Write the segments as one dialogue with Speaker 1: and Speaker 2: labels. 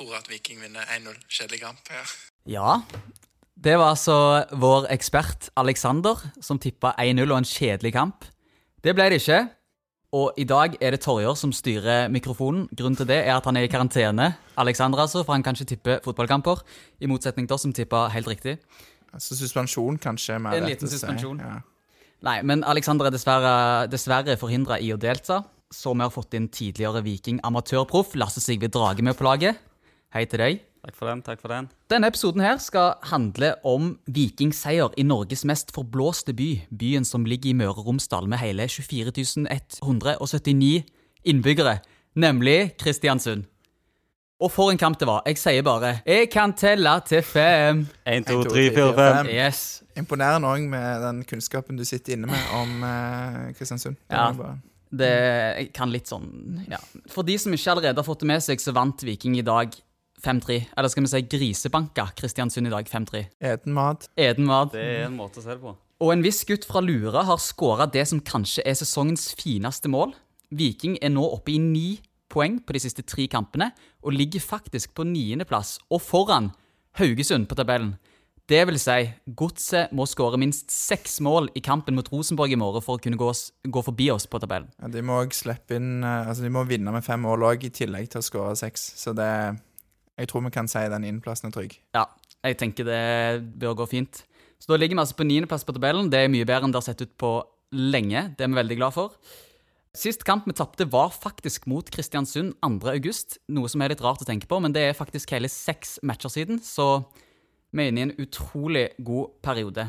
Speaker 1: tror at Viking vinner 1-0. Kjedelig kamp. Ja.
Speaker 2: Ja. Det var altså vår ekspert Alexander som tippa 1-0 og en kjedelig kamp. Det ble det ikke. Og i dag er det Torjer som styrer mikrofonen. Grunnen til det er at han er i karantene. Alexander altså, For han kan ikke tippe fotballkamper. I motsetning til oss som tippa helt riktig.
Speaker 3: Altså suspensjon, kanskje. Mer
Speaker 2: En liten
Speaker 3: si.
Speaker 2: suspensjon.
Speaker 3: Ja.
Speaker 2: Nei, men Alexander er dessverre, dessverre forhindra i å delta. Så vi har fått inn tidligere Viking amatørproff Lasse Sigve Drage med på laget. Hei til deg.
Speaker 4: Takk for den. takk for den.
Speaker 2: Denne episoden her skal handle om vikingseier i Norges mest forblåste by. Byen som ligger i Møre og Romsdal med hele 24 179 innbyggere, nemlig Kristiansund. Og for en kamp det var. Jeg sier bare 'Jeg kan telle til fem'.
Speaker 4: 1, 2,
Speaker 3: to,
Speaker 4: 3,
Speaker 3: tre,
Speaker 4: 4,
Speaker 3: fire,
Speaker 4: 5.
Speaker 3: fem.
Speaker 2: Yes.
Speaker 3: Imponerende òg med den kunnskapen du sitter inne med om eh, Kristiansund.
Speaker 2: Ja.
Speaker 3: bare-
Speaker 2: Det jeg kan litt sånn ja. For de som ikke allerede har fått det med seg, så vant Viking i dag 5-3. Eller skal vi si grisebanka Kristiansund i dag 5-3.
Speaker 3: Eten mat.
Speaker 2: Edenvad.
Speaker 4: Det er en måte å se det på.
Speaker 2: Og en viss gutt fra Lura har skåra det som kanskje er sesongens fineste mål. Viking er nå oppe i ni poeng på de siste tre kampene, og ligger faktisk på niendeplass og foran Haugesund på tabellen. Det vil si, Godset må skåre minst seks mål i kampen mot Rosenborg i morgen for å kunne gå, oss, gå forbi oss på tabellen.
Speaker 3: Ja, de må også slippe inn eh, Altså, de må vinne med fem mål òg, i tillegg til å skåre seks. Så det Jeg tror vi kan si den innplassen er trygg.
Speaker 2: Ja, jeg tenker det bør gå fint. Så da ligger vi altså på niendeplass på tabellen. Det er mye bedre enn det har sett ut på lenge. Det er vi veldig glad for. Sist kamp vi tapte, var faktisk mot Kristiansund 2. august. Noe som er litt rart å tenke på, men det er faktisk hele seks matcher siden, så vi er inne i en utrolig god periode.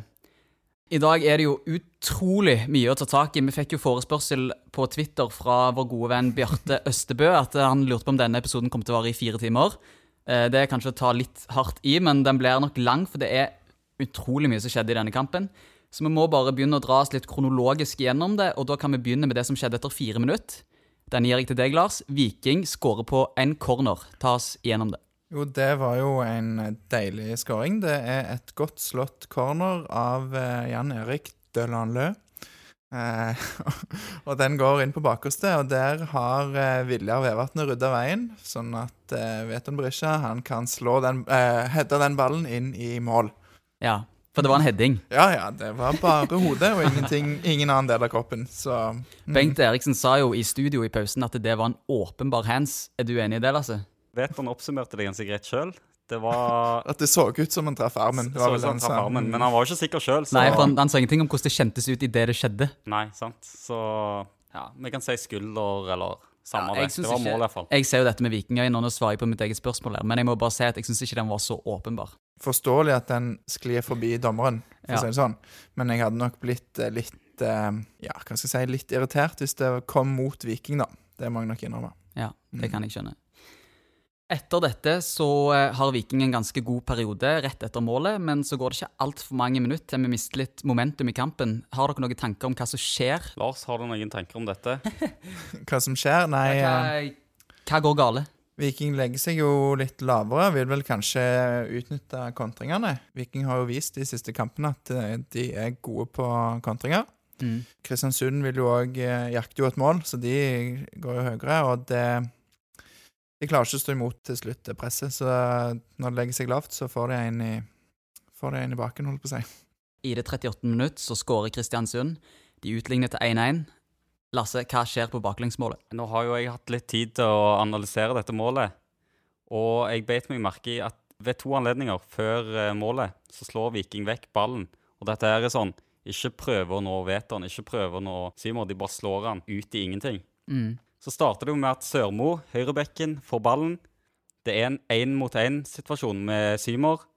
Speaker 2: I dag er det jo utrolig mye å ta tak i. Vi fikk jo forespørsel på Twitter fra vår gode venn Bjarte Østebø at han lurte på om denne episoden kom til å vare i fire timer. Eh, Det er kanskje å ta litt hardt i, men den blir nok lang, for det er utrolig mye som skjedde i denne kampen. Så vi må bare begynne å dra oss litt kronologisk gjennom det, og da kan vi begynne med det som skjedde etter fire minutter. Den gir jeg til deg, Lars. Viking skårer på en corner. Ta oss gjennom det.
Speaker 3: Jo, det var jo en deilig skåring. Det er et godt slått corner av eh, Jan Erik Dølanlø. Eh, og den går inn på bakerste, og der har eh, Viljar Vevatnet rydda veien, sånn at eh, Veton Berisha han kan slå den, eh, den ballen inn i mål.
Speaker 2: Ja, for det var en heading.
Speaker 3: Ja, ja, det var bare hodet og ingenting, ingen annen del av kroppen. Så mm.
Speaker 2: Bengt Eriksen sa jo i studio i pausen at det var en åpenbar hands. Er du enig i det, Lasse?
Speaker 4: Veton oppsummerte det ganske greit sjøl. Det var
Speaker 3: at det så ut som han traff armen. Det
Speaker 4: så
Speaker 3: var
Speaker 4: ut som
Speaker 3: han
Speaker 4: traff armen, men han var jo ikke sikker sjøl.
Speaker 2: Nei, for han, han sa ingenting om hvordan det kjentes ut idet det skjedde.
Speaker 4: Nei, sant. Så ja, vi kan si skulder eller samme
Speaker 2: Ja,
Speaker 4: det. Det var
Speaker 2: ikke-
Speaker 4: mål, i hvert fall.
Speaker 2: Jeg ser jo dette med Vikingøyne, og nå svarer jeg på mitt eget spørsmål her, men jeg må bare si at jeg syns ikke den var så åpenbar.
Speaker 3: Forståelig at den sklir forbi dommeren, for
Speaker 2: Ja.
Speaker 3: å si det sånn. Men jeg hadde nok blitt eh, litt eh, Ja, hva skal jeg si, litt irritert hvis det kom mot Viking, da. Det må jeg nok innrømme.
Speaker 2: Ja, det
Speaker 3: Mm.
Speaker 2: kan jeg skjønne. Etter dette så eh, har Viking en ganske god periode rett etter målet, men så går det ikke altfor mange minutter til vi mister litt momentum i kampen. Har dere noen tanker om hva som skjer?
Speaker 4: Lars, har du noen tanker om dette?
Speaker 3: Hva som skjer? Nei, eh,
Speaker 2: Hva, hva går gale?
Speaker 3: Viking legger seg jo litt lavere. Vil vel kanskje utnytte kontringene. Viking har jo vist de siste kampene at eh, de er gode på kontringer.
Speaker 2: Mm.
Speaker 3: Kristiansund vil jo òg jakte jo et mål, så de går jo høyere. Og det De klarer ikke å stå imot til slutt det presset, så når det legger seg lavt, så får de en i, får de en i baken, holdt på å si.
Speaker 2: I det 38. minutt så skårer Kristiansund. De utligner til 1-1. Lasse, hva skjer på baklengsmålet?
Speaker 4: Nå har jo jeg hatt litt tid til å analysere dette målet, og jeg beit meg merke i at ved to anledninger før eh, målet så slår Viking vekk ballen. Og dette her er sånn Ikke prøve å nå Veton, ikke prøve å nå Simon. De bare slår han ut i ingenting.
Speaker 2: Mm.
Speaker 4: Så starter det jo med at Sørmo, høyrebekken, får ballen. Det er en én-mot-én-situasjon med Symor.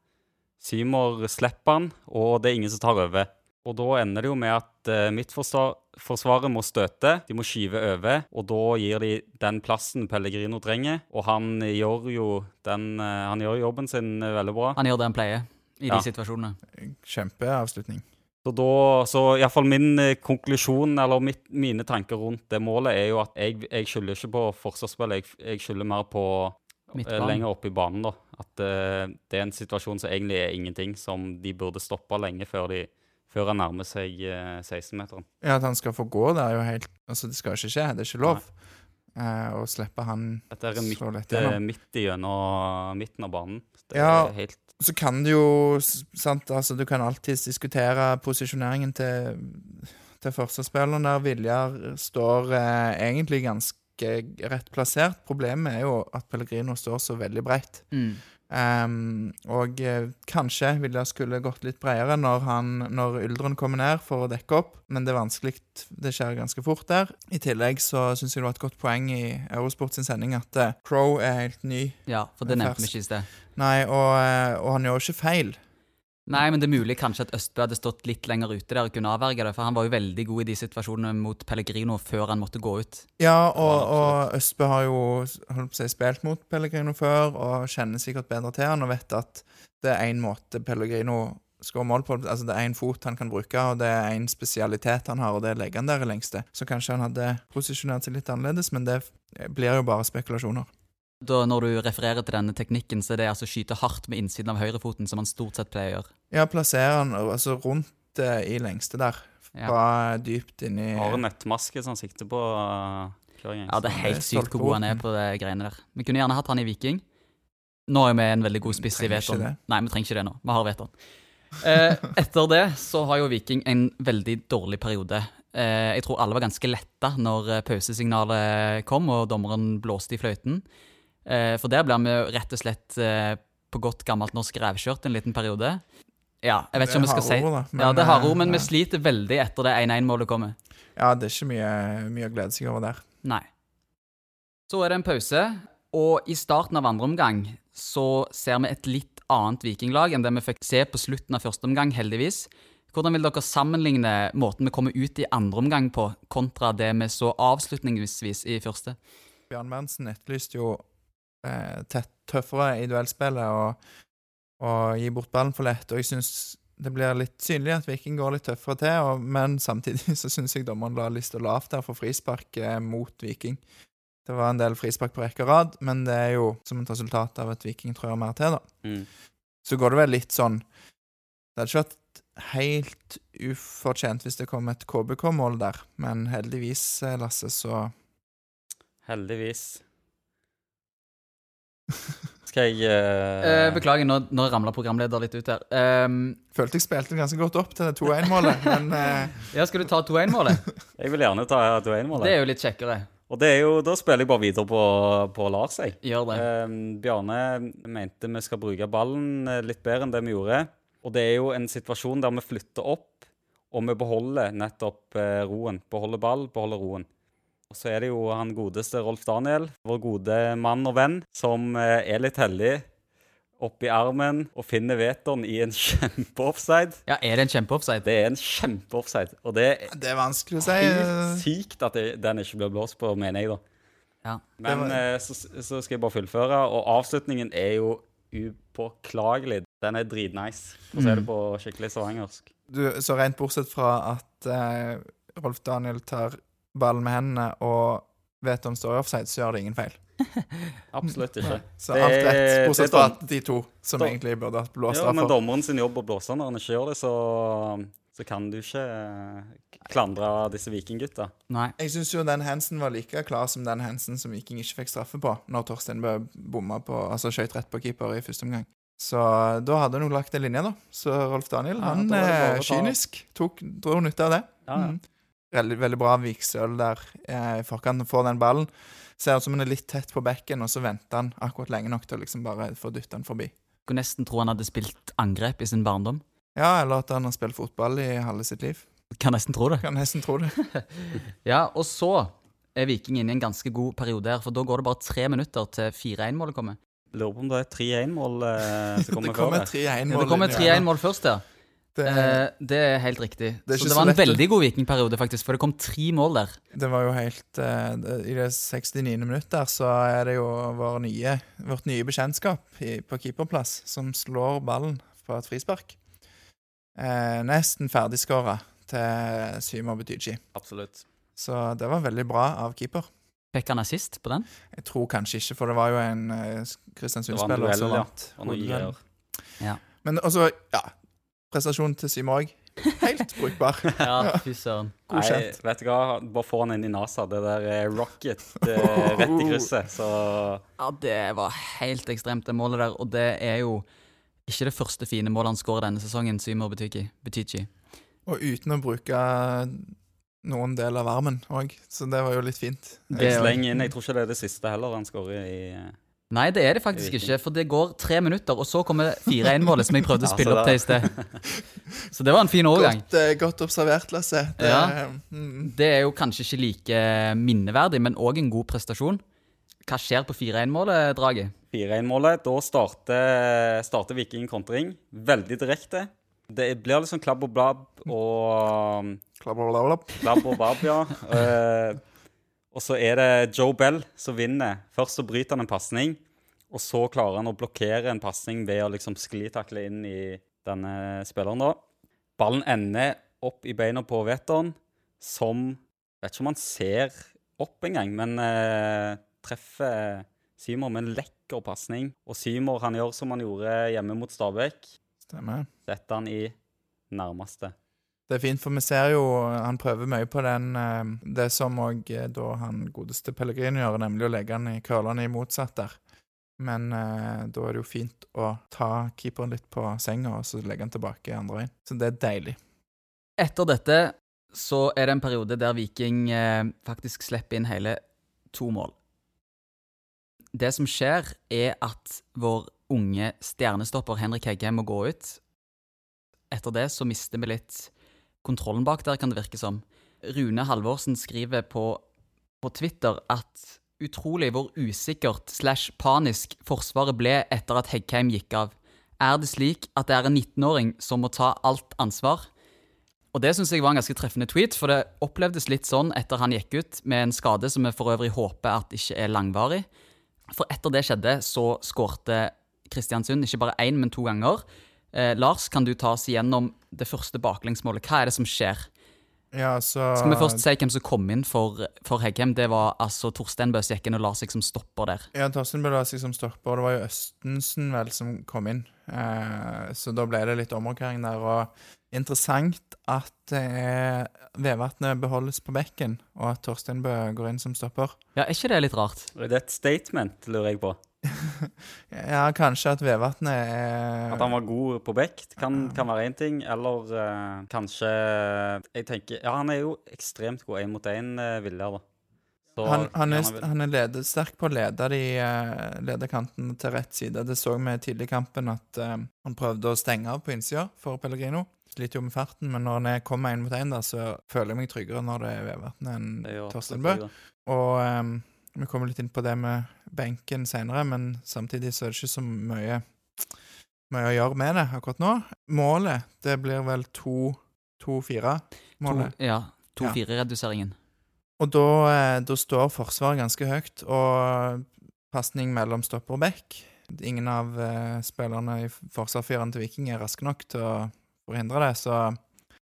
Speaker 4: Symor slipper han, og det er ingen som tar over. Og da ender det jo med at uh, midtforsvaret må støte, de må skyve over, og da gir de den plassen Pellegrino trenger. Og han gjør jo den, eh, han gjør jobben sin eh, veldig bra.
Speaker 2: Han gjør det han pleier i
Speaker 4: Ja.
Speaker 2: de situasjonene.
Speaker 3: Kjempeavslutning.
Speaker 4: Så da, så iallfall min eh, konklusjon, eller mitt, mine tanker rundt det målet, er jo at jeg, jeg skylder ikke på forsvarsspill, jeg, jeg skylder mer på eh,
Speaker 2: Midtbanen.
Speaker 4: lenger oppe i banen, da. At uh, det er en situasjon som egentlig er ingenting, som de burde stoppa lenge før, de, før han nærmer seg uh, 16-meteren.
Speaker 3: Ja, At han skal få gå, det er jo helt Altså, det skal ikke skje. Det er ikke lov. Eh, og slippe han
Speaker 4: Dette er midt,
Speaker 3: så lett
Speaker 4: eh,
Speaker 3: gjennom.
Speaker 4: midt gjennom midten av banen. Det
Speaker 3: Ja.
Speaker 4: er helt
Speaker 3: Så kan du jo sant, altså Du kan alltids diskutere posisjoneringen til, til forsvarsspilleren der. Viljar står eh, egentlig ganske rett plassert. Problemet er jo at Pellegrino står så veldig breit.
Speaker 2: Mm.
Speaker 3: Ehm, og eh, kanskje det skulle gått litt bredere når, han, når Yldren kommer ned for å dekke opp, men det er vanskelig. Det skjer ganske fort der. I tillegg så syns jeg det var et godt poeng i Eurosport sin sending at eh, Crow er helt ny.
Speaker 2: Ja, for det
Speaker 3: er
Speaker 2: nevnte vi ikke i sted.
Speaker 3: Nei, og, eh, og han gjør jo ikke feil.
Speaker 2: Nei, men det er mulig kanskje at Østbø hadde stått litt lenger ute der og kunne avverge det, for han var jo veldig god i de situasjonene mot Pellegrino før han måtte gå ut.
Speaker 3: Ja, og, og Østbø har jo holdt på å si, spilt mot Pellegrino før og kjenner sikkert bedre til han og vet at det er én måte Pellegrino skårer mål på. Altså Det er én fot han kan bruke, og det er én spesialitet han har, og det er å legge han der i lengste. Så kanskje han hadde posisjonert seg litt annerledes, men det blir jo bare spekulasjoner.
Speaker 2: Da, når du refererer til denne teknikken, så er det altså skyte hardt med innsiden av høyrefoten, som han stort sett pleier å gjøre.
Speaker 3: Ja, plasserer han altså rundt eh, i lengste der.
Speaker 2: Ja.
Speaker 3: Bare dypt inni
Speaker 4: Har en nettmaske som sikter på uh, hver.
Speaker 2: Ja, det er helt sykt hvor god han er på de greiene der. Vi kunne gjerne hatt han i Viking. Nå er vi en veldig god spiss i Veton.
Speaker 3: det.
Speaker 2: Nei, vi trenger ikke det nå. Vi har Veton. Eh, etter det så har jo Viking en veldig dårlig periode. Eh, jeg tror alle var ganske letta når eh, pausesignalet kom og dommeren blåste i fløyten. Eh, for der blir vi rett og slett eh, på godt gammelt norsk revkjørt en liten periode. Ja, jeg vet ikke om vi skal si
Speaker 3: ord, da,
Speaker 2: Ja, det er harde
Speaker 3: eh,
Speaker 2: ord, men vi sliter veldig etter det 1-1-målet kommer.
Speaker 3: Ja, det er ikke mye, mye å glede seg over der.
Speaker 2: Nei. Så er det en pause, og i starten av andre omgang så ser vi et litt annet vikinglag enn det vi fikk se på slutten av første omgang, heldigvis. Hvordan vil dere sammenligne måten vi kommer ut i andre omgang på, kontra det vi så avslutningsvis i første?
Speaker 3: Bjørn Berntsen etterlyste jo eh, tett, tøffere i duellspillet og, og gi bort ballen for lett. Og jeg syns det blir litt synlig at Viking går litt tøffere til, og, men samtidig så syns jeg dommeren la lista lavt der for frispark eh, mot Viking. Det var en del frispark på rekke og rad, men det er jo som et resultat av at Viking trør mer til, da.
Speaker 4: Mm.
Speaker 3: Så går det vel litt sånn Det hadde ikke vært helt ufortjent hvis det kom et KBK-mål der, men heldigvis, eh, Lasse, så
Speaker 4: Heldigvis. Skal jeg
Speaker 2: uh...
Speaker 4: eh,
Speaker 2: beklager, nå, nå ramla programleder litt ut her. Um...
Speaker 3: følte jeg spilte ganske godt opp til det 2-1-målet, men uh...
Speaker 2: ja, skal du ta 2-1-målet?
Speaker 4: Jeg vil gjerne ta 2-1-målet.
Speaker 2: Det er jo litt kjekkere.
Speaker 4: Og det er jo, da spiller jeg bare videre på, på Lars, jeg.
Speaker 2: Gjør det.
Speaker 4: Eh, Bjarne mente vi skal bruke ballen litt bedre enn det vi gjorde. Og det er jo en situasjon der vi flytter opp, og vi beholder nettopp eh, roen. Beholder ball, beholder roen. Og så er det jo han godeste Rolf Daniel, vår gode mann og venn, som eh, er litt heldig oppi armen og finner Veton i en kjempeoffside.
Speaker 2: Ja, er det en kjempeoffside?
Speaker 4: Det er en kjempeoffside. Og det er
Speaker 3: det er vanskelig å si.
Speaker 4: helt
Speaker 3: eh,
Speaker 4: sykt at det, den ikke blir blåst på, mener jeg, da.
Speaker 2: Ja.
Speaker 4: Men
Speaker 3: var-
Speaker 4: eh, så, så skal jeg bare fullføre, og avslutningen er jo upåklagelig. Den er dritnice, for å si det
Speaker 2: Mm.
Speaker 4: på skikkelig stavangersk.
Speaker 3: Du, så rent bortsett fra at eh, Rolf Daniel tar ballen med hendene og vet om står i offside, så gjør det ingen feil.
Speaker 4: Absolutt ikke.
Speaker 3: Så alt rett,
Speaker 4: det
Speaker 3: bortsett fra at de to som
Speaker 4: Dom-
Speaker 3: egentlig burde hatt blå
Speaker 4: Ja, men dommeren sin jobb å blåse når han ikke gjør det, så, så kan du ikke eh, klandre disse vikinggutta.
Speaker 2: Nei.
Speaker 3: Jeg syns jo den Hansen var like klar som den Hansen som Viking ikke fikk straffe på, når Torstein Bø bomma på Altså skøyt rett på keeper i første omgang. Så da hadde hun jo lagt en linje, da. Så Rolf Daniel,
Speaker 4: Ja,
Speaker 3: han
Speaker 4: da er ta-
Speaker 3: kynisk. Tok, dro nytte av det.
Speaker 4: Ja, ja.
Speaker 3: Mm. Veldig, veldig bra Viksøl der eh, i forkant. Får den ballen. Ser ut som han er litt tett på bekken, og så venter han akkurat lenge nok til å liksom bare få dytta den forbi.
Speaker 2: Skulle nesten tro han hadde spilt angrep i sin barndom.
Speaker 3: Ja, eller at han har spilt fotball i halve sitt liv.
Speaker 2: Kan nesten tro det.
Speaker 3: Kan nesten tro det.
Speaker 2: Ja, og så er Viking inne i en ganske god periode her, for da går det bare tre minutter til 4-1-målet kommer.
Speaker 4: Lurer på om det er 3-1-mål eh, som kommer
Speaker 3: Det
Speaker 4: før
Speaker 3: kommer
Speaker 4: det.
Speaker 3: 3-1-mål.
Speaker 2: Ja, kommer
Speaker 3: inn i-
Speaker 2: 3-1-mål først der.
Speaker 3: Det,
Speaker 2: Eh, det er helt riktig.
Speaker 3: Det er
Speaker 2: så det
Speaker 3: så
Speaker 2: var en veldig god Vikingperiode, faktisk, for det kom tre mål der.
Speaker 3: det var jo helt eh, I det 69. minutt der så er det jo vår nye, vårt nye bekjentskap i, på keeperplass som slår ballen på et frispark. Eh, nesten ferdigskåra til Symer Betyji.
Speaker 4: Absolutt.
Speaker 3: Så det var veldig bra av keeper.
Speaker 2: Fikk han assist på den?
Speaker 3: Jeg tror kanskje ikke, for det var jo en eh, Kristiansund-spiller som vant.
Speaker 4: Ja.
Speaker 3: Men også, ja Prestasjonen til òg. Helt brukbar.
Speaker 2: Ja, fy søren.
Speaker 4: Nei,
Speaker 3: Godkjent.
Speaker 4: vet du hva, bare få han inn i NASA. Det der er rocket eh, rett i krysset. Så
Speaker 2: Ja, det var helt ekstremt, det målet der. Og det er jo ikke det første fine målet han skårer denne sesongen, Symer Butichi.
Speaker 3: Og uten å bruke noen del av armen òg, så det var jo litt fint.
Speaker 2: Det
Speaker 4: sleng inn. Jeg tror ikke det er det siste heller han skårer i eh,
Speaker 2: Nei, det er det faktisk ikke, for det går tre minutter, og så kommer 4-1-målet som jeg prøvde å spille opp til i sted. Så det var en fin overgang.
Speaker 3: Godt, eh, godt observert, Lasse. Det,
Speaker 2: Ja.
Speaker 3: mm,
Speaker 2: Det er jo kanskje ikke like minneverdig, men òg en god prestasjon. Hva skjer på 4-1-målet, Drage?
Speaker 4: 4-1-målet. Da starter, starter Viking kontring. Veldig direkte. Det blir litt sånn klabb og blabb og
Speaker 3: Klabb og klapp.
Speaker 4: Klabb og babb, ja. Eh, og så er det Joe Bell som vinner. Først så bryter han en pasning, og så klarer han å blokkere en pasning ved å liksom sklitakle inn i denne spilleren, da. Ballen ender opp i beina på Veton, som Vet ikke om han ser opp engang, men eh, treffer Seymour med en lekker pasning. Og Seymour han gjør som han gjorde hjemme mot Stabæk.
Speaker 3: Stemmer.
Speaker 4: Setter han i nærmeste.
Speaker 3: Det er fint, for vi ser jo han prøver mye på den eh, Det som òg da han godeste Pellegrino gjør, nemlig å legge han i curlene i motsatt der. Men eh, da er det jo fint å ta keeperen litt på senga og så legge han tilbake andre veien. Så det er deilig.
Speaker 2: Etter dette så er det en periode der Viking eh, faktisk slipper inn hele to mål. Det som skjer, er at vår unge stjernestopper Henrik Hegge må gå ut. Etter det så mister vi litt kontrollen bak der, kan det virke som. Rune Halvorsen skriver på, på Twitter at utrolig hvor usikkert slash panisk Forsvaret ble etter at Heggheim gikk av. Er det slik at det er en 19-åring som må ta alt ansvar? Og det synes jeg var en ganske treffende tweet, for det opplevdes litt sånn etter han gikk ut, med en skade som vi for øvrig håper at ikke er langvarig. For etter det skjedde, så skårte Kristiansund ikke bare én, men to ganger. Eh, Lars, kan du ta oss igjennom det første baklengsmålet? Hva er det som skjer?
Speaker 3: Ja, så
Speaker 2: Skal vi først si hvem som kom inn for, for Heggem? Det var altså Torstein Bø som og Lars som stopper der.
Speaker 3: Ja, Torstein da seg som stopper, og det var jo Østensen vel som kom inn. Eh, så da ble det litt omrokering der. Og interessant at eh, Vevatnet beholdes på bekken, og at Torstein Bø går inn som stopper.
Speaker 2: Ja, Er ikke det litt rart?
Speaker 4: Det Er et statement, lurer jeg på?
Speaker 3: Ja, kanskje at Vevatnet er
Speaker 4: At han var god på bekk kan, kan være én ting, eller uh, kanskje Jeg tenker Ja, han er jo ekstremt god én mot én, uh, Viljar, da. Så
Speaker 3: han, han, er, han er leder, sterk på å lede de uh, lederkantene til rett side. Det så vi tidlig i kampen at uh, han prøvde å stenge av på innsida for Pellegrino. Sliter jo med farten, men når han er- kommer én mot én, så føler jeg meg tryggere når det er Vevatnet enn
Speaker 4: det er
Speaker 3: Torstein Bø. Og ehm, vi kommer litt inn på det med benken senere, men samtidig så er det ikke så mye, mye å gjøre med det akkurat nå. Målet, det blir vel 2-4-målet.
Speaker 2: Ja, 2-4-reduseringen.
Speaker 3: Og da, eh, da står Forsvaret ganske høyt, og pasning mellom stopper og back. Ingen av eh, spillerne i forsvarsfireren til Viking er raske nok til å forhindre det, så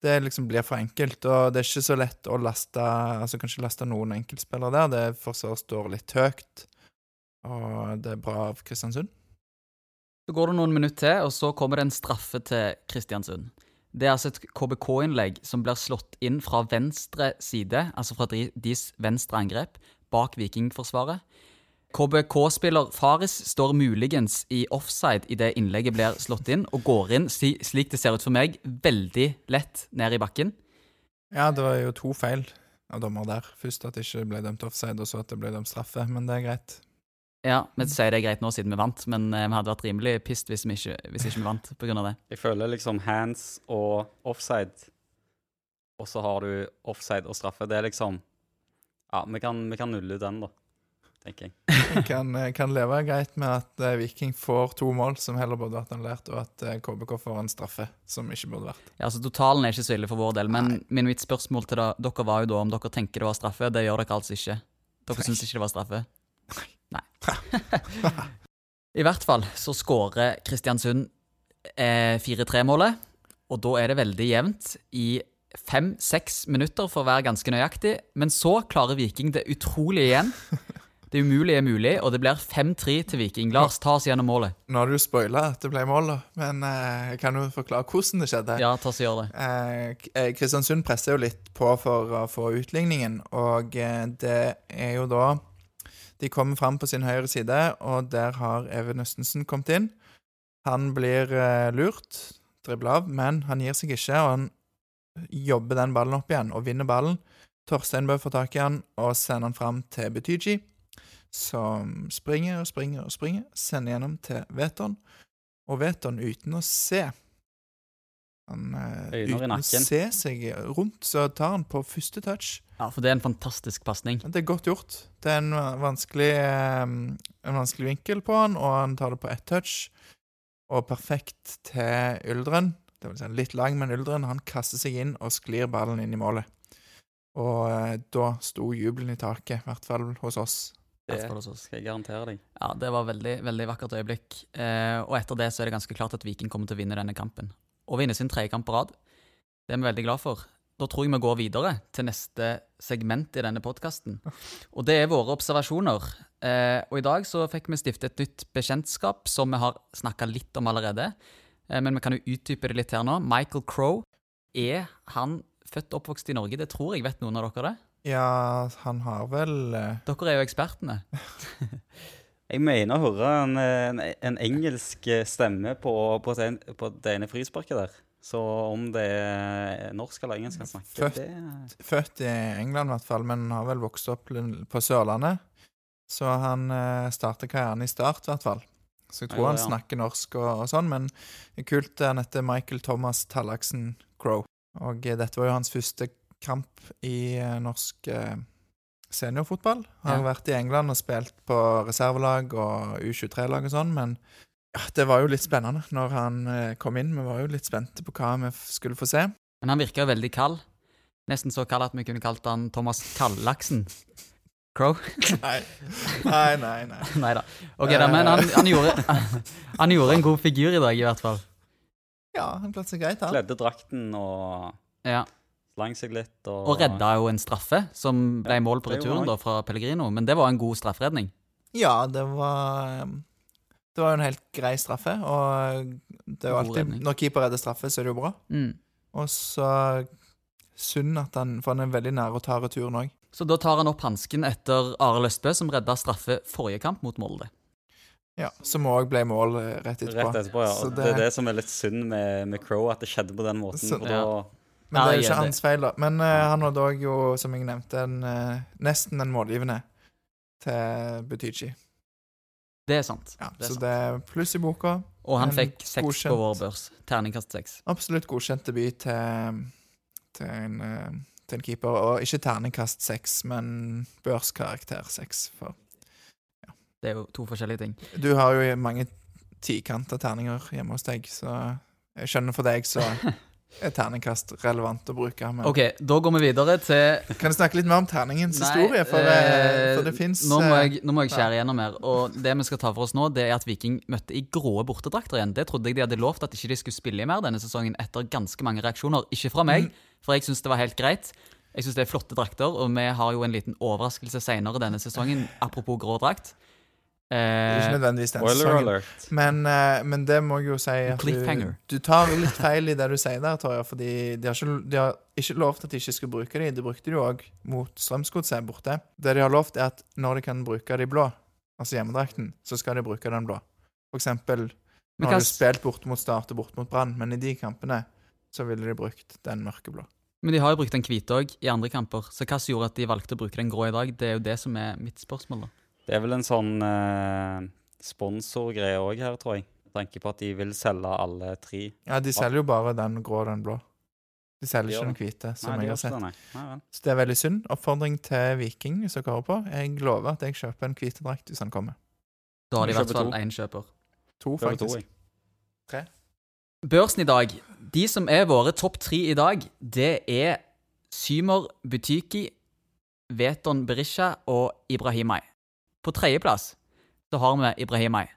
Speaker 3: det liksom blir for enkelt. Og det er ikke så lett å laste Altså kanskje laste noen enkeltspillere der. Det Forsvaret står litt høyt, og det er bra av Kristiansund.
Speaker 2: Så går det noen minutter til, og så kommer det en straffe til Kristiansund. Det er altså et KBK-innlegg som blir slått inn fra venstre side, altså fra deres venstre angrep, bak Vikingforsvaret. KBK-spiller Faris står muligens i offside idet innlegget blir slått inn, og går inn, slik det ser ut for meg, veldig lett ned i bakken.
Speaker 3: Ja, det var jo to feil av dommer der. Først at det ikke ble dømt offside, og så at det ble dømt straffe, men det er greit.
Speaker 2: Ja, vi sier det er greit nå siden vi vant, men eh, vi hadde vært rimelig pissed hvis vi ikke, hvis ikke vi vant på grunn av det.
Speaker 4: Jeg føler liksom hands og offside, og så har du offside og straffe. Det er liksom Ja, vi kan, vi kan nulle ut den, da, tenker jeg.
Speaker 3: Kan, kan leve greit med at eh, Viking får to mål som heller burde vært annullert, og at eh, KBK får en straffe som ikke burde vært.
Speaker 2: Ja, altså Totalen er ikke så ille for vår del, men min mitt spørsmål til da, dere var jo da om dere tenker det var straffe. Det gjør dere altså ikke. Dere syns ikke det var straffe? Nei. I hvert fall så skårer Kristiansund eh, 4-3-målet, og da er det veldig jevnt i fem-seks minutter for å være ganske nøyaktig. Men så klarer Viking det utrolig igjen. Det umulige er mulig, og det blir 5-3 til Viking. Lars ta oss gjennom målet.
Speaker 3: Nå har du spoila at det ble mål. Men eh, jeg kan jo forklare hvordan det skjedde.
Speaker 2: Ja, ta oss gjør det.
Speaker 3: Eh, eh, Kristiansund presser jo litt på for å få utligningen, og eh, det er jo da De kommer fram på sin høyre side, og der har Even Østensen kommet inn. Han blir eh, lurt, dribla av, men han gir seg ikke, og han jobber den ballen opp igjen og vinner ballen. Torstein Bø får tak i han og sender han fram til Betyji, som springer og springer og springer, sender gjennom til Veton, og Veton uten å se han, eh, uten å se seg rundt, så tar han på første touch.
Speaker 2: Ja, For det er en fantastisk pasning.
Speaker 3: Det er godt gjort. Det er en vanskelig, en vanskelig vinkel på han, og han tar det på ett touch. Og perfekt til Yldren. Det vil si litt lang, men Yldren han kaster seg inn og sklir ballen inn i målet. Og eh, da sto jubelen i taket, i hvert fall hos oss.
Speaker 4: Det skal jeg garantere deg.
Speaker 2: Ja, det var veldig, veldig vakkert øyeblikk. Eh, og etter det så er det ganske klart at Viking kommer til å vinne denne kampen. Og vinne sin tredje kamp på rad. Det er vi veldig glad for. Da tror jeg vi går videre til neste segment i denne podkasten. Og det er våre observasjoner. Eh, og i dag så fikk vi stifte et nytt bekjentskap som vi har snakka litt om allerede. Eh, men vi kan jo utdype det litt her nå. Michael Crowe, Er han født og oppvokst i Norge? Det tror jeg vet noen av dere det.
Speaker 3: Ja, han har vel eh,
Speaker 2: Dere er jo ekspertene.
Speaker 4: Jeg mener å høre en, en, en engelsk stemme på, på, det, på det ene frisparket der. Så om det er norsk eller engelsk han snakker,
Speaker 3: Født.
Speaker 4: det
Speaker 3: født i England, i hvert fall, men har vel vokst opp på Sørlandet. Så han eh, starter karrieren i Start, i hvert fall. Så jeg tror
Speaker 4: Ja,
Speaker 3: han
Speaker 4: ja.
Speaker 3: snakker norsk og, og sånn, men det er kult han heter Michael Thomas Tallaksen Crow. Og eh, dette var jo hans første kamp i eh, norsk eh, seniorfotball. Han har
Speaker 2: Ja.
Speaker 3: vært i England og spilt på reservelag og U23-lag og sånn, men ja, det var jo litt spennende når han eh, kom inn. Vi var jo litt spente på hva vi skulle få se.
Speaker 2: Men han virka veldig kald. Nesten så kald at vi kunne kalt han Thomas Kallaksen. Crow?
Speaker 3: Nei, nei, nei. nei.
Speaker 2: Nei da. Ok, da, men han, han, gjorde, han gjorde en god figur i dag, i hvert fall.
Speaker 3: Ja, han klarte seg greit, han.
Speaker 4: kledde drakten og
Speaker 2: Ja.
Speaker 4: Slang seg litt. Og,
Speaker 2: Og redda jo en straffe, som ble
Speaker 4: Ja,
Speaker 2: mål på
Speaker 4: det
Speaker 2: returen da fra Pellegrino. Men det var en god strafferedning.
Speaker 3: Ja, det var um, Det var jo en helt grei straffe, og det er jo alltid
Speaker 2: redning.
Speaker 3: Når keeper redder straffe, så er det jo bra.
Speaker 2: Mm.
Speaker 3: Og så synd at han For han er veldig nær å ta returen òg.
Speaker 2: Så da tar han opp hansken etter Are Løstbø, som redda straffe forrige kamp mot Molde.
Speaker 3: Ja, som òg ble mål rett etterpå.
Speaker 4: Rett etterpå, ja.
Speaker 3: Så
Speaker 4: Og det, er det som er litt synd med, med Crow, at det skjedde på den måten.
Speaker 3: Så-
Speaker 4: for
Speaker 2: Ja.
Speaker 3: Men
Speaker 2: Ja,
Speaker 3: det er jo ikke hans feil, da. Men uh, han hadde òg jo, som jeg nevnte, en, uh, nesten en målgivende til Butichi.
Speaker 2: Det er sant.
Speaker 3: Ja,
Speaker 2: det er
Speaker 3: så
Speaker 2: sant.
Speaker 3: det er pluss i boka.
Speaker 2: Og han fikk seks på vår børs. Terningkast seks.
Speaker 3: Absolutt godkjent debut til, til, en, eh, til en keeper. Og ikke terningkast seks, men børskarakter seks. For
Speaker 2: Det er jo to forskjellige ting.
Speaker 3: du har jo mange tikanta terninger hjemme hos deg, så jeg skjønner for deg så er terningkast relevant å bruke. Men
Speaker 2: Ok, da går vi videre til
Speaker 3: kan du snakke litt mer om terningens
Speaker 2: Nei,
Speaker 3: historie? For,
Speaker 2: eh,
Speaker 3: eh, for det fins
Speaker 2: nå, må jeg, nå må jeg skjære igjennom her. Og det vi skal ta for oss nå, det er at Viking møtte i grå bortedrakter igjen. Det trodde jeg de hadde lovt at ikke de skulle spille i mer denne sesongen, etter ganske mange reaksjoner. Ikke fra
Speaker 3: Mm.
Speaker 2: meg, for jeg syns det var helt greit. Jeg syns det er flotte drakter, og vi har jo en liten overraskelse seinere denne sesongen, apropos grå drakt.
Speaker 3: Ikke
Speaker 2: Eh,
Speaker 3: nødvendigvis den
Speaker 4: Spoiler
Speaker 3: sesongen.
Speaker 4: alert.
Speaker 3: Men, eh, men det må jeg jo si at du, du tar litt feil i det du sier der, Torje. Fordi de har, ikke, de har ikke lovt at de ikke skal bruke dem. De brukte de òg mot Strømsgodset borte. Det de har lovt, er at når de kan bruke de blå, altså hjemmedrakten, så skal de bruke den blå. For eksempel
Speaker 2: når
Speaker 3: Nå har
Speaker 2: hva
Speaker 3: de spilt bort mot Start og bort mot Brann, men i de kampene så ville de brukt den mørkeblå.
Speaker 2: men de har jo brukt den hvite òg i andre kamper, så hva som gjorde at de valgte å bruke den grå i dag, det er jo det som er mitt spørsmål, da.
Speaker 4: Det er vel en sånn eh, sponsorgreie òg her, tror jeg. Med tanke på at de vil selge alle tre.
Speaker 3: Ja, de selger jo bare den grå og den blå. De selger
Speaker 4: De
Speaker 3: ikke den hvite, som
Speaker 4: Nei,
Speaker 3: jeg har sett.
Speaker 4: det, nei. Nei.
Speaker 3: Så det er veldig synd. Oppfordring til Viking, hvis dere hører på. Jeg lover at jeg kjøper en hvite drakt hvis han kommer.
Speaker 2: Da har de i hvert fall
Speaker 4: to.
Speaker 2: én kjøper.
Speaker 3: To,
Speaker 4: faktisk. to,
Speaker 3: faktisk.
Speaker 2: Børsen i dag. De som er våre topp tre i dag, det er Symer Butyki, Veton Berisha og Ibrahimai. På tredjeplass så har vi Ibrahimai.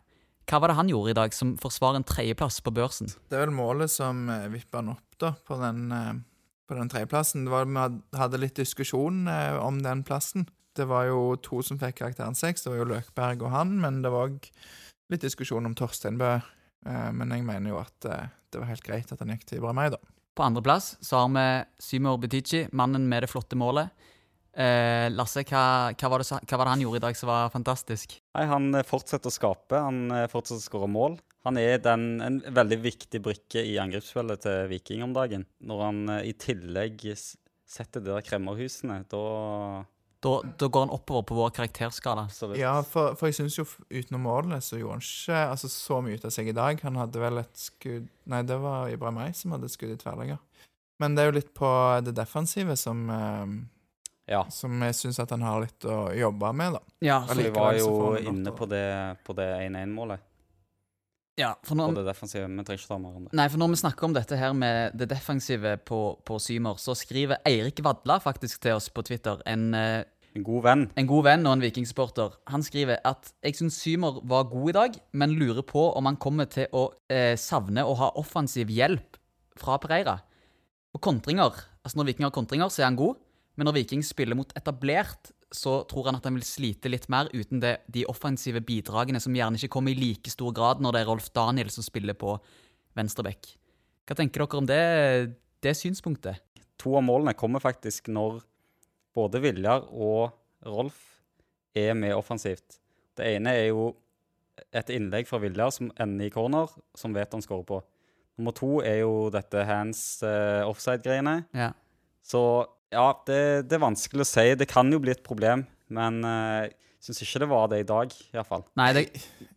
Speaker 2: Hva var det han gjorde i dag som forsvarer en tredjeplass på børsen?
Speaker 3: Det er vel målet som vippa han opp da, på den, eh, på den tredjeplassen. Det var- Vi hadde litt diskusjon eh, om den plassen. Det var jo to som fikk karakteren seks. Det var jo Løkberg og han, men det var òg litt diskusjon om Torsteinbø. Bø. men jeg mener jo at eh, det var helt greit at han gikk til Ibra meg, da.
Speaker 2: På andreplass har vi Symor Butichi, mannen med det flotte målet. Eh, Lasse, hva, hva, var det, hva var det han gjorde i dag som var fantastisk?
Speaker 4: Nei, Han eh, fortsetter å skape, han eh, fortsetter å skåre mål. Han er den, en veldig viktig brikke i angrepsspillet til Viking om dagen. Når han eh, i tillegg setter de der kremmerhusene, da
Speaker 2: Da, da går han oppover på vår karakterskala.
Speaker 4: så
Speaker 3: Ja, for, for jeg syns jo utenom målene så gjorde han ikke altså, så mye ut av seg i dag. Han hadde vel et skudd Nei, det var Ibrahim meg som hadde et skudd i tverrlegger. Men det er jo litt på det defensive som eh,
Speaker 4: Ja.
Speaker 3: Som jeg syns at han har litt å jobbe med, da.
Speaker 2: Ja,
Speaker 4: Så vi var jo inne på det på det 1-1-målet.
Speaker 2: ja, for
Speaker 4: På
Speaker 2: når,
Speaker 4: det defensive. Vi trenger ikke ta mer om det.
Speaker 2: nei, for når vi snakker om dette her med det defensive på, på Symer, så skriver Eirik Vadla faktisk til oss på Twitter, en, eh,
Speaker 4: En god venn.
Speaker 2: en god venn og en vikingsupporter. Han skriver at jeg syns Symer var god i dag, men lurer på om han kommer til å eh, savne å ha offensiv hjelp fra Pereira. Og kontringer, altså når Viking har kontringer, så er han god, men når Viking spiller mot etablert, så tror han at han vil slite litt mer uten det, de offensive bidragene som gjerne ikke kommer i like stor grad når det er Rolf Daniel som spiller på venstreback. Hva tenker dere om det, det synspunktet?
Speaker 4: To av målene kommer faktisk når både Viljar og Rolf er med offensivt. Det ene er jo et innlegg fra Viljar som ender i corner, som vet han skårer på. Nummer to er jo dette hands uh, offside-greiene.
Speaker 2: Ja.
Speaker 4: Så ja, det, det er vanskelig å si. Det kan jo bli et problem, men jeg jeg syns ikke det var det i dag, iallfall.
Speaker 2: Nei, det,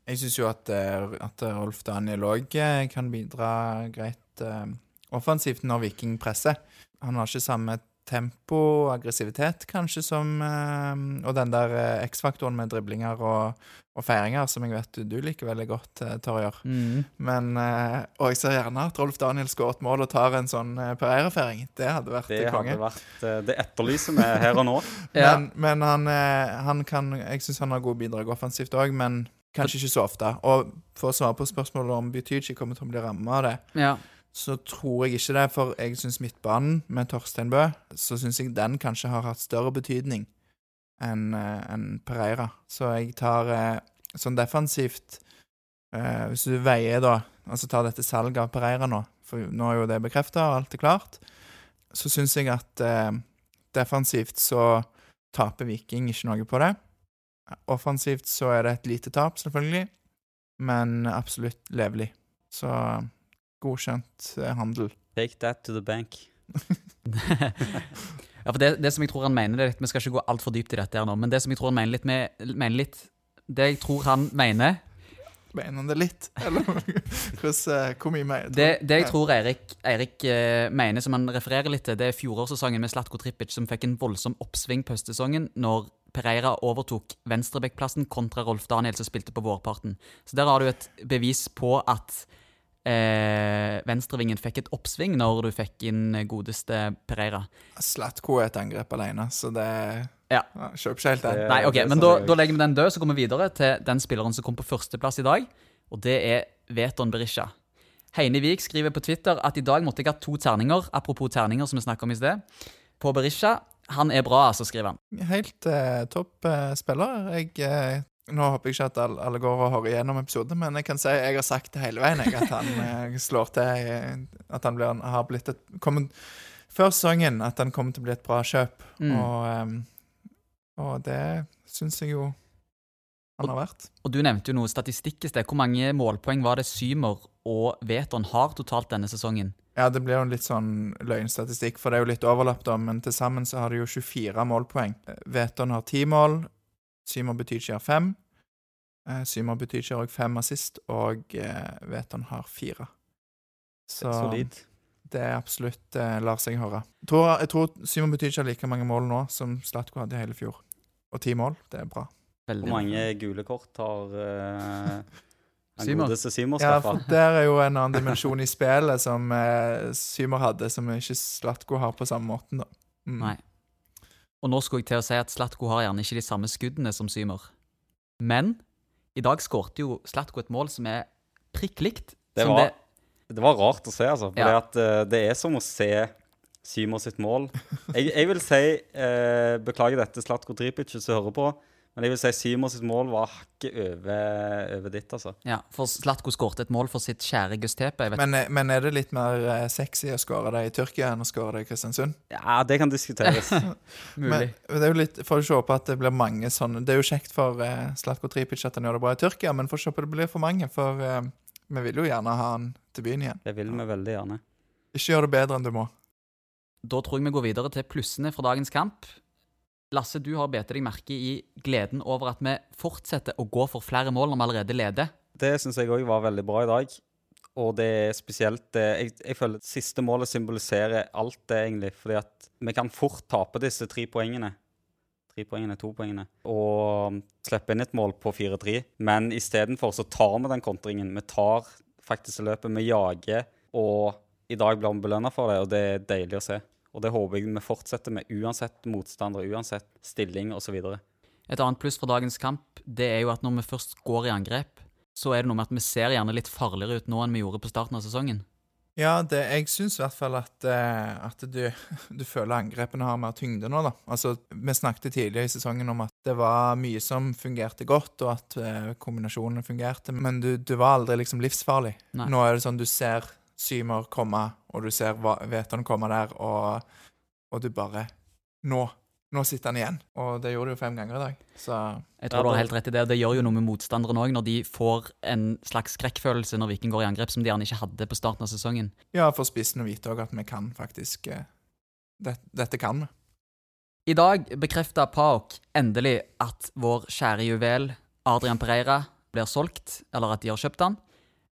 Speaker 3: Jeg syns jo at, eh, at Rolf Daniel òg kan bidra greit uh, offensivt når Viking presser. Han har ikke samme tempo, aggressivitet, kanskje, som eh, Og den der eh, X-faktoren med driblinger og, og feiringer, som jeg vet du, du liker veldig godt, eh, Torjer.
Speaker 2: mm.
Speaker 3: Men eh, Og jeg ser gjerne at Rolf Daniel skårer et mål og tar en sånn Pereira-feiring. Det hadde vært
Speaker 4: Det
Speaker 3: konge.
Speaker 4: hadde vært eh, Det etterlyser vi her og nå.
Speaker 2: Ja.
Speaker 3: Men, men han, eh, han kan Jeg syns han har gode bidrag offensivt òg, men kanskje ikke så ofte. Og for å svare på spørsmålet om Butychi kommer til å bli ramma av det,
Speaker 2: ja.
Speaker 3: Så tror jeg ikke det. For jeg syns midtbanen med Torstein Bø, så syns jeg den kanskje har hatt større betydning enn en Pereira. Så jeg tar eh, sånn defensivt eh, Hvis du veier, da, altså tar dette salget av Pereira nå, for nå er jo det bekrefta, og alt er klart, så syns jeg at eh, defensivt så taper Viking ikke noe på det. Offensivt så er det et lite tap, selvfølgelig, men absolutt levelig. Så godkjent eh, handel.
Speaker 4: Take that to the bank.
Speaker 2: ja, for det, det som jeg tror han mener det er litt, Vi skal ikke gå altfor dypt i dette her nå, men det som jeg tror han mener litt med mener litt, Det jeg tror han mener
Speaker 3: Mener han det litt? Eller hvordan, eh, hvor mye mer?
Speaker 2: Det, det jeg tror Eirik, Eirik eh, mener, som han refererer litt til, det er fjorårssesongen med Slatko Trippic som fikk en voldsom oppsving på høstsesongen når Pereira overtok venstrebekkplassen kontra Rolf Daniel, som spilte på vårparten. Så der har du et bevis på at eh, venstrevingen fikk et oppsving når du fikk inn godeste Pereira.
Speaker 3: Slatko er et angrep alene, så det
Speaker 2: Ja.
Speaker 3: Kjøper ikke helt den.
Speaker 2: Nei, ok, men da, da legger vi den død, så går vi videre til den spilleren som kom på førsteplass i dag, og det er Veton Berisha. Heine Vik skriver på Twitter at i dag måtte jeg ha to terninger, apropos terninger som vi snakket om i sted, på Berisha. Han er bra, altså, skriver han.
Speaker 3: Helt eh, topp eh, spiller. Jeg, eh, nå håper jeg ikke at alle, alle går og hører igjennom episoden, men jeg kan si jeg har sagt det hele veien, jeg, at han eh, slår til eh, At han blir, har blitt et kommet, Før sesongen at han kommer til å bli et bra kjøp,
Speaker 2: Mm.
Speaker 3: og, eh, og det syns jeg jo han har vært.
Speaker 2: Og du nevnte jo noe statistikk i sted. Hvor mange målpoeng var det Symer og Veton har totalt denne sesongen?
Speaker 3: Ja, det blir jo litt sånn løgnstatistikk, for det er jo litt overlapp, da, men til sammen så har de jo 24 målpoeng. Veton har 10 mål, Symer Betychi har 5. Eh, Symer Betychi har òg fem assist, og eh, Veton har fire. Så
Speaker 4: Solid.
Speaker 3: det er absolutt eh, lar seg høre. Jeg tror, jeg tror Symer Betychi har like mange mål nå som Slatko hadde i hele fjor. Og ti mål, det er bra.
Speaker 2: Veldig
Speaker 4: Hvor mange gule kort har uh, godeste Simon
Speaker 3: Ja, for der er jo en annen dimensjon i spillet som eh, Symer hadde, som ikke Slatko har på samme måten, da. Mm.
Speaker 2: Nei. Og nå skulle jeg til å si at Slatko har gjerne ikke de samme skuddene som Symer. Men i dag skårte jo Slatko et mål som er prikk likt.
Speaker 4: Det var- Det var rart å se, altså. For
Speaker 2: Ja.
Speaker 4: at, uh, det er som å se Symer sitt mål. Jeg, jeg vil si uh, Beklager dette, Slatko Tripic, som hører på. Men jeg vil si Simons sitt mål var hakket over, over ditt, altså.
Speaker 2: Ja, for Slatko skårte et mål for sitt kjære Gustepe.
Speaker 3: Men, eh, men er det litt mer eh, sexy å skåre det i Tyrkia enn å skåre det i Kristiansund?
Speaker 4: Ja, det kan diskuteres.
Speaker 3: Men det er jo litt, Får se på at det blir mange sånne Det er jo kjekt for uh, Slatko Tripic at han gjør det bra i Tyrkia, men får på at det blir for mange, for uh, vi vil jo gjerne ha han til byen igjen.
Speaker 4: Det vil vi veldig gjerne.
Speaker 3: Ikke gjør det bedre enn du må.
Speaker 2: Da tror jeg vi går videre til plussene fra dagens kamp. Lasse, du har bet deg merke i gleden over at vi fortsetter å gå for flere mål når vi allerede leder.
Speaker 4: Det syns jeg òg var veldig bra i dag. Og det er spesielt eh, jeg, jeg føler at siste målet symboliserer alt det, egentlig. Fordi at vi kan fort tape disse tre poengene. Tre poengene, to poengene. Og slippe inn et mål på 4-3. Men istedenfor så tar vi den kontringen. Vi tar faktisk løpet. Vi jager. Og i dag blir vi belønna for det, og det er deilig å se. Og det håper jeg vi fortsetter med uansett motstander, uansett stilling osv.
Speaker 2: Et annet pluss fra dagens kamp det er jo at når vi først går i angrep, så er det noe med at vi ser gjerne litt farligere ut nå enn vi gjorde på starten av sesongen.
Speaker 3: Ja, det, jeg syns i hvert fall at, eh, at du, du føler angrepene har mer tyngde nå, da. Altså, vi snakket tidligere i sesongen om at det var mye som fungerte godt, og at eh, kombinasjonene fungerte, men du, du var aldri liksom livsfarlig.
Speaker 2: Nei.
Speaker 3: Nå er det sånn du ser Symer komme, og du ser Veton komme der, og, og du bare Nå! Nå sitter han igjen. Og det gjorde det jo fem ganger i dag. Så
Speaker 2: Jeg tror du har helt rett i det. og Det gjør jo noe med motstanderen òg, når de får en slags skrekkfølelse når Viking går i angrep, som de gjerne ikke hadde på starten av sesongen.
Speaker 3: ja, for spissen å vite òg at vi kan faktisk eh, det, Dette kan vi.
Speaker 2: I dag bekrefta Paok endelig at vår kjære juvel Adrian Pereira blir solgt, eller at de har kjøpt han.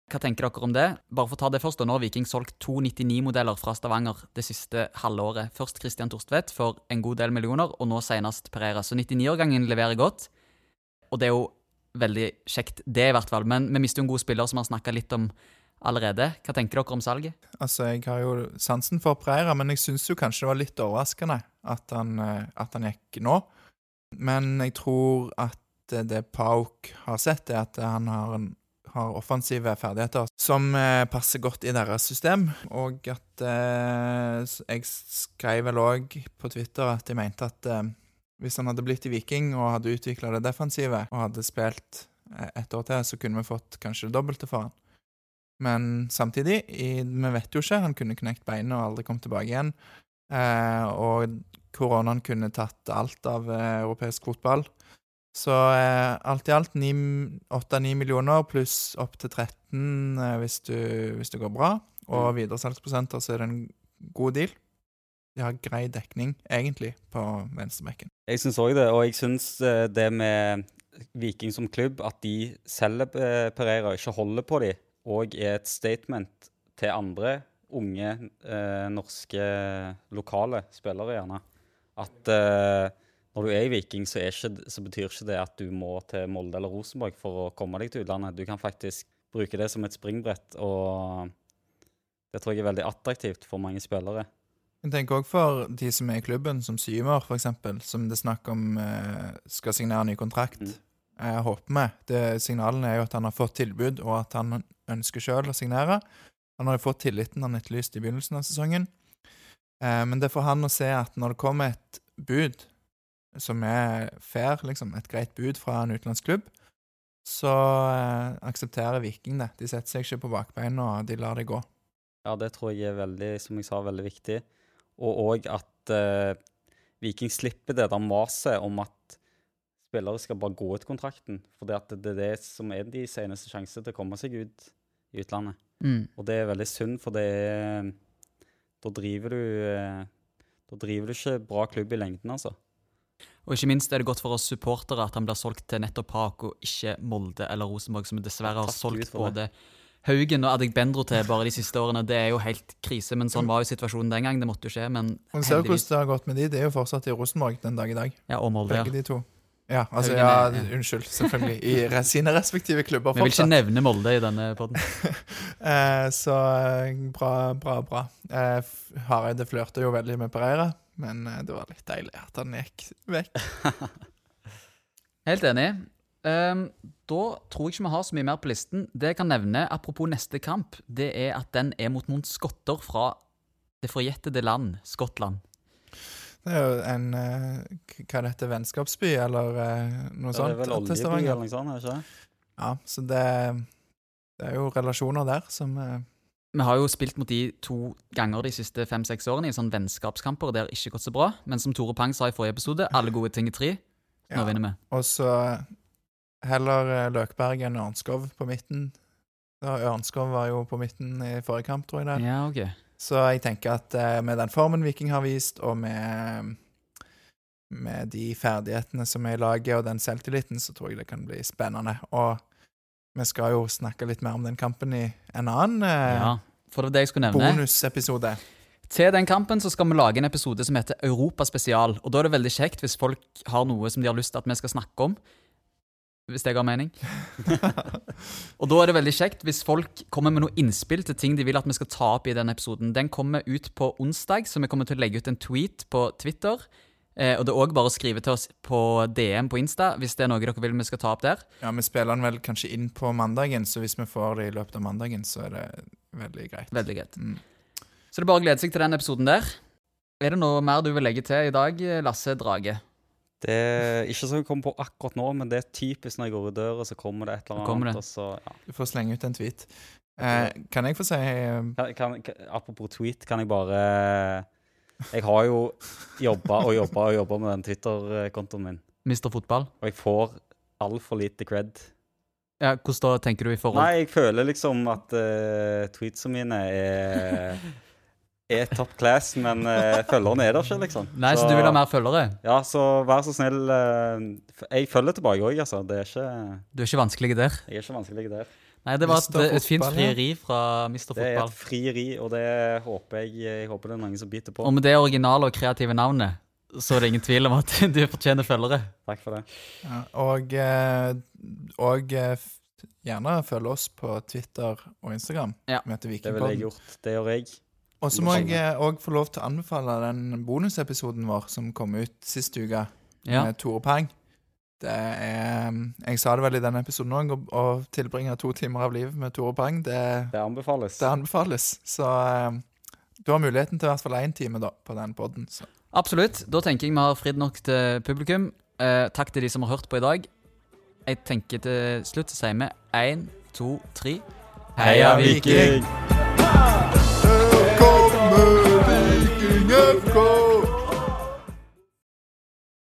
Speaker 2: Hva tenker dere om det? Bare for å ta det først. Nå har Viking solgt to 99-modeller fra Stavanger det siste halvåret. Først Christian Torstvedt for en god del millioner, og nå senest Pereira. Så 99-årgangen leverer godt. Og det er jo veldig kjekt, det i hvert fall. Men vi mister jo en god spiller som vi har snakka litt om allerede. Hva tenker dere om salget?
Speaker 3: Altså, Jeg har jo sansen for Perera, men jeg syns jo kanskje det var litt overraskende at han, eh, at han gikk nå. Men jeg tror at det Pauk har sett, er at han har, en, har offensive ferdigheter som eh, passer godt i deres system. Og at eh, Jeg skrev vel òg på Twitter at jeg mente at eh, hvis han hadde blitt i Viking og hadde utvikla det defensive og hadde spilt eh, et år til, så kunne vi fått kanskje det dobbelte for han. Men samtidig, i, vi vet jo ikke. Han kunne knekt beinet og aldri kommet tilbake igjen. Eh, og koronaen kunne tatt alt av eh, europeisk fotball. Så eh, alt i alt 8-9 millioner pluss opp til 13 eh, hvis, du, hvis det går bra. Og
Speaker 4: Mm.
Speaker 3: videresalgsprosenter, så er det en god deal. De har grei dekning, egentlig, på venstrebekken.
Speaker 4: Jeg syns òg det, og jeg syns eh, det med Viking som klubb, at de selger eh, Pereira ikke holder på dem, òg er et statement til andre unge eh, norske lokale spillere, gjerne. At eh, når du er i Viking, så, er ikke, så betyr ikke det at du må til Molde eller Rosenborg for å komme deg til utlandet. Du kan faktisk bruke det som et springbrett, og det tror jeg er veldig attraktivt for mange spillere.
Speaker 3: Jeg tenker òg for de som er i klubben, som Symer f.eks., som det er snakk om eh, skal signere ny kontrakt.
Speaker 4: Mm.
Speaker 3: Jeg håper vi. Det, signalene er jo at han har fått tilbud, og at han ønsker sjøl å signere. Han har jo fått tilliten han etterlyste i begynnelsen av sesongen. Eh, men det er for han å se at når det kommer et bud som er fair, liksom, et greit bud fra en utenlandsk klubb, så eh, aksepterer Viking det. De setter seg ikke på bakbeina, og de lar det gå.
Speaker 4: Ja, det tror jeg er veldig, som jeg sa, veldig viktig. Og òg at eh, Viking slipper det der maset om at spillere skal bare gå ut kontrakten. For det, det er det som er de seneste sjanse til å komme seg ut i utlandet.
Speaker 2: Mm.
Speaker 4: Og det er veldig synd, for det er Da driver du eh, Da driver du ikke bra klubb i lengden, altså.
Speaker 2: Og ikke minst er det godt for oss supportere at han blir solgt til nettopp Park og ikke Molde eller Rosenborg, som dessverre har solgt både Haugen og Adegbenro til bare de siste årene. Det er jo helt krise, men sånn var jo situasjonen den gang. Det måtte jo skje, men
Speaker 3: heldigvis. Man ser du hvordan det har gått med de? Det er jo fortsatt i Rosenborg den dag i dag.
Speaker 2: Ja, og Molde,
Speaker 3: Begge
Speaker 2: ja.
Speaker 3: de to. Ja, altså, ja,
Speaker 2: er- ja.
Speaker 3: unnskyld, selvfølgelig. I sine respektive klubber
Speaker 2: Vi vil ikke nevne Molde i denne podden.
Speaker 3: Eh, så eh, bra, bra, bra. Eh, Hareide flørte jo veldig med Pereira, men eh, det var litt deilig at han gikk vekk.
Speaker 2: Helt enig. Um, da tror jeg ikke vi har så mye mer på listen. Det jeg kan nevne, apropos neste kamp, det er at den er mot noen skotter fra Det forjettede land, Skottland.
Speaker 3: Det er jo en eh, Hva er dette? Vennskapsby, eller noe noe
Speaker 4: Det
Speaker 3: sånt?
Speaker 4: er vel oljeby eller noe sånt? er det ikke?
Speaker 3: Ja, så det, det er jo relasjoner der som eh,
Speaker 2: Vi har jo spilt mot de to ganger de siste fem-seks årene i sånn vennskapskamper. Det har ikke gått så bra. Men som Tore Pang sa i forrige episode, alle gode ting er tre. Nå
Speaker 3: ja.
Speaker 2: vinner vi.
Speaker 3: Og så heller eh, Løkberg enn Ørnskov på midten. Ørnskov var jo på midten i forrige kamp, tror jeg det.
Speaker 2: Ja, ok.
Speaker 3: Så jeg tenker at eh, med den formen Viking har vist, og med, med de ferdighetene som er i laget, og den selvtilliten, så tror jeg det kan bli spennende. Og vi skal jo snakke litt mer om den kampen i en annen eh,
Speaker 2: Ja, for det var det jeg skulle nevne.
Speaker 3: bonusepisode.
Speaker 2: Til den kampen så skal vi lage en episode som heter Europaspesial. Og da er det veldig kjekt hvis folk har noe som de har lyst til at vi skal snakke om. Hvis det ga mening. Og da er det veldig kjekt hvis folk kommer med noe innspill til ting de vil at vi skal ta opp i den episoden. Den kommer ut på onsdag, så vi kommer til å legge ut en tweet på Twitter. Eh, og det er òg bare å skrive til oss på DM på Insta hvis det er noe dere vil vi skal ta opp der.
Speaker 3: Ja, vi spiller den vel kanskje inn på mandagen, så hvis vi får det i løpet av mandagen, så er det veldig greit.
Speaker 2: Veldig greit.
Speaker 3: Mm.
Speaker 2: Så det er bare å glede seg til den episoden der. Er det noe mer du vil legge til i dag, Lasse Drage?
Speaker 4: Det er ikke så jeg kommer på akkurat nå, men det er typisk når jeg går ut døra, så kommer det et eller annet.
Speaker 2: det.
Speaker 4: Og så, ja.
Speaker 3: Du får slenge ut en tweet. Eh, kan jeg få si eh,
Speaker 4: kan, kan, kan, apropos tweet, kan jeg bare Jeg har jo jobba og jobba og jobba med den Twitter-kontoen min,
Speaker 2: Mr. Fotball?
Speaker 4: og jeg får altfor lite cred.
Speaker 2: Ja, Hvordan da tenker du i forhold
Speaker 4: Nei, jeg føler liksom at uh, tweetsene mine er er top class, men uh, følgerne er der ikke, liksom.
Speaker 2: Nei, så, du vil ha mer følgere?
Speaker 4: Ja, så vær så snill. Uh, jeg følger tilbake òg, altså. Det er ikke,
Speaker 2: Du er ikke vanskelig der?
Speaker 4: jeg er ikke vanskelig der.
Speaker 2: Nei, det var et, et fint frieri fra Mr. Fotball.
Speaker 4: Det er et frieri, og det håper jeg, jeg håper det er mange som biter på.
Speaker 2: Og med det originale og kreative navnet, så er det ingen tvil om at du fortjener følgere.
Speaker 4: Takk for det.
Speaker 3: ja, Og, eh, og eh, gjerne følg oss på Twitter og Instagram.
Speaker 2: Ja,
Speaker 3: Vi heter
Speaker 4: Det ville jeg gjort. Det gjør jeg.
Speaker 3: Og så må jeg òg få lov til å anbefale den bonusepisoden vår som kom ut sist uke,
Speaker 2: Ja.
Speaker 3: med Tore Pang det er um, Jeg sa det vel i denne episoden òg, å, tilbringe to timer av livet med Tore Pang, det,
Speaker 4: det, anbefales.
Speaker 3: det anbefales. Så um, du har muligheten til i hvert fall én time da, på den poden.
Speaker 2: Absolutt. Da tenker jeg vi har fridd nok til publikum. Eh, takk til de som har hørt på i dag. Jeg tenker til slutt så sier vi én, to, tre
Speaker 3: Heia, Viking! Her kommer Viking FK!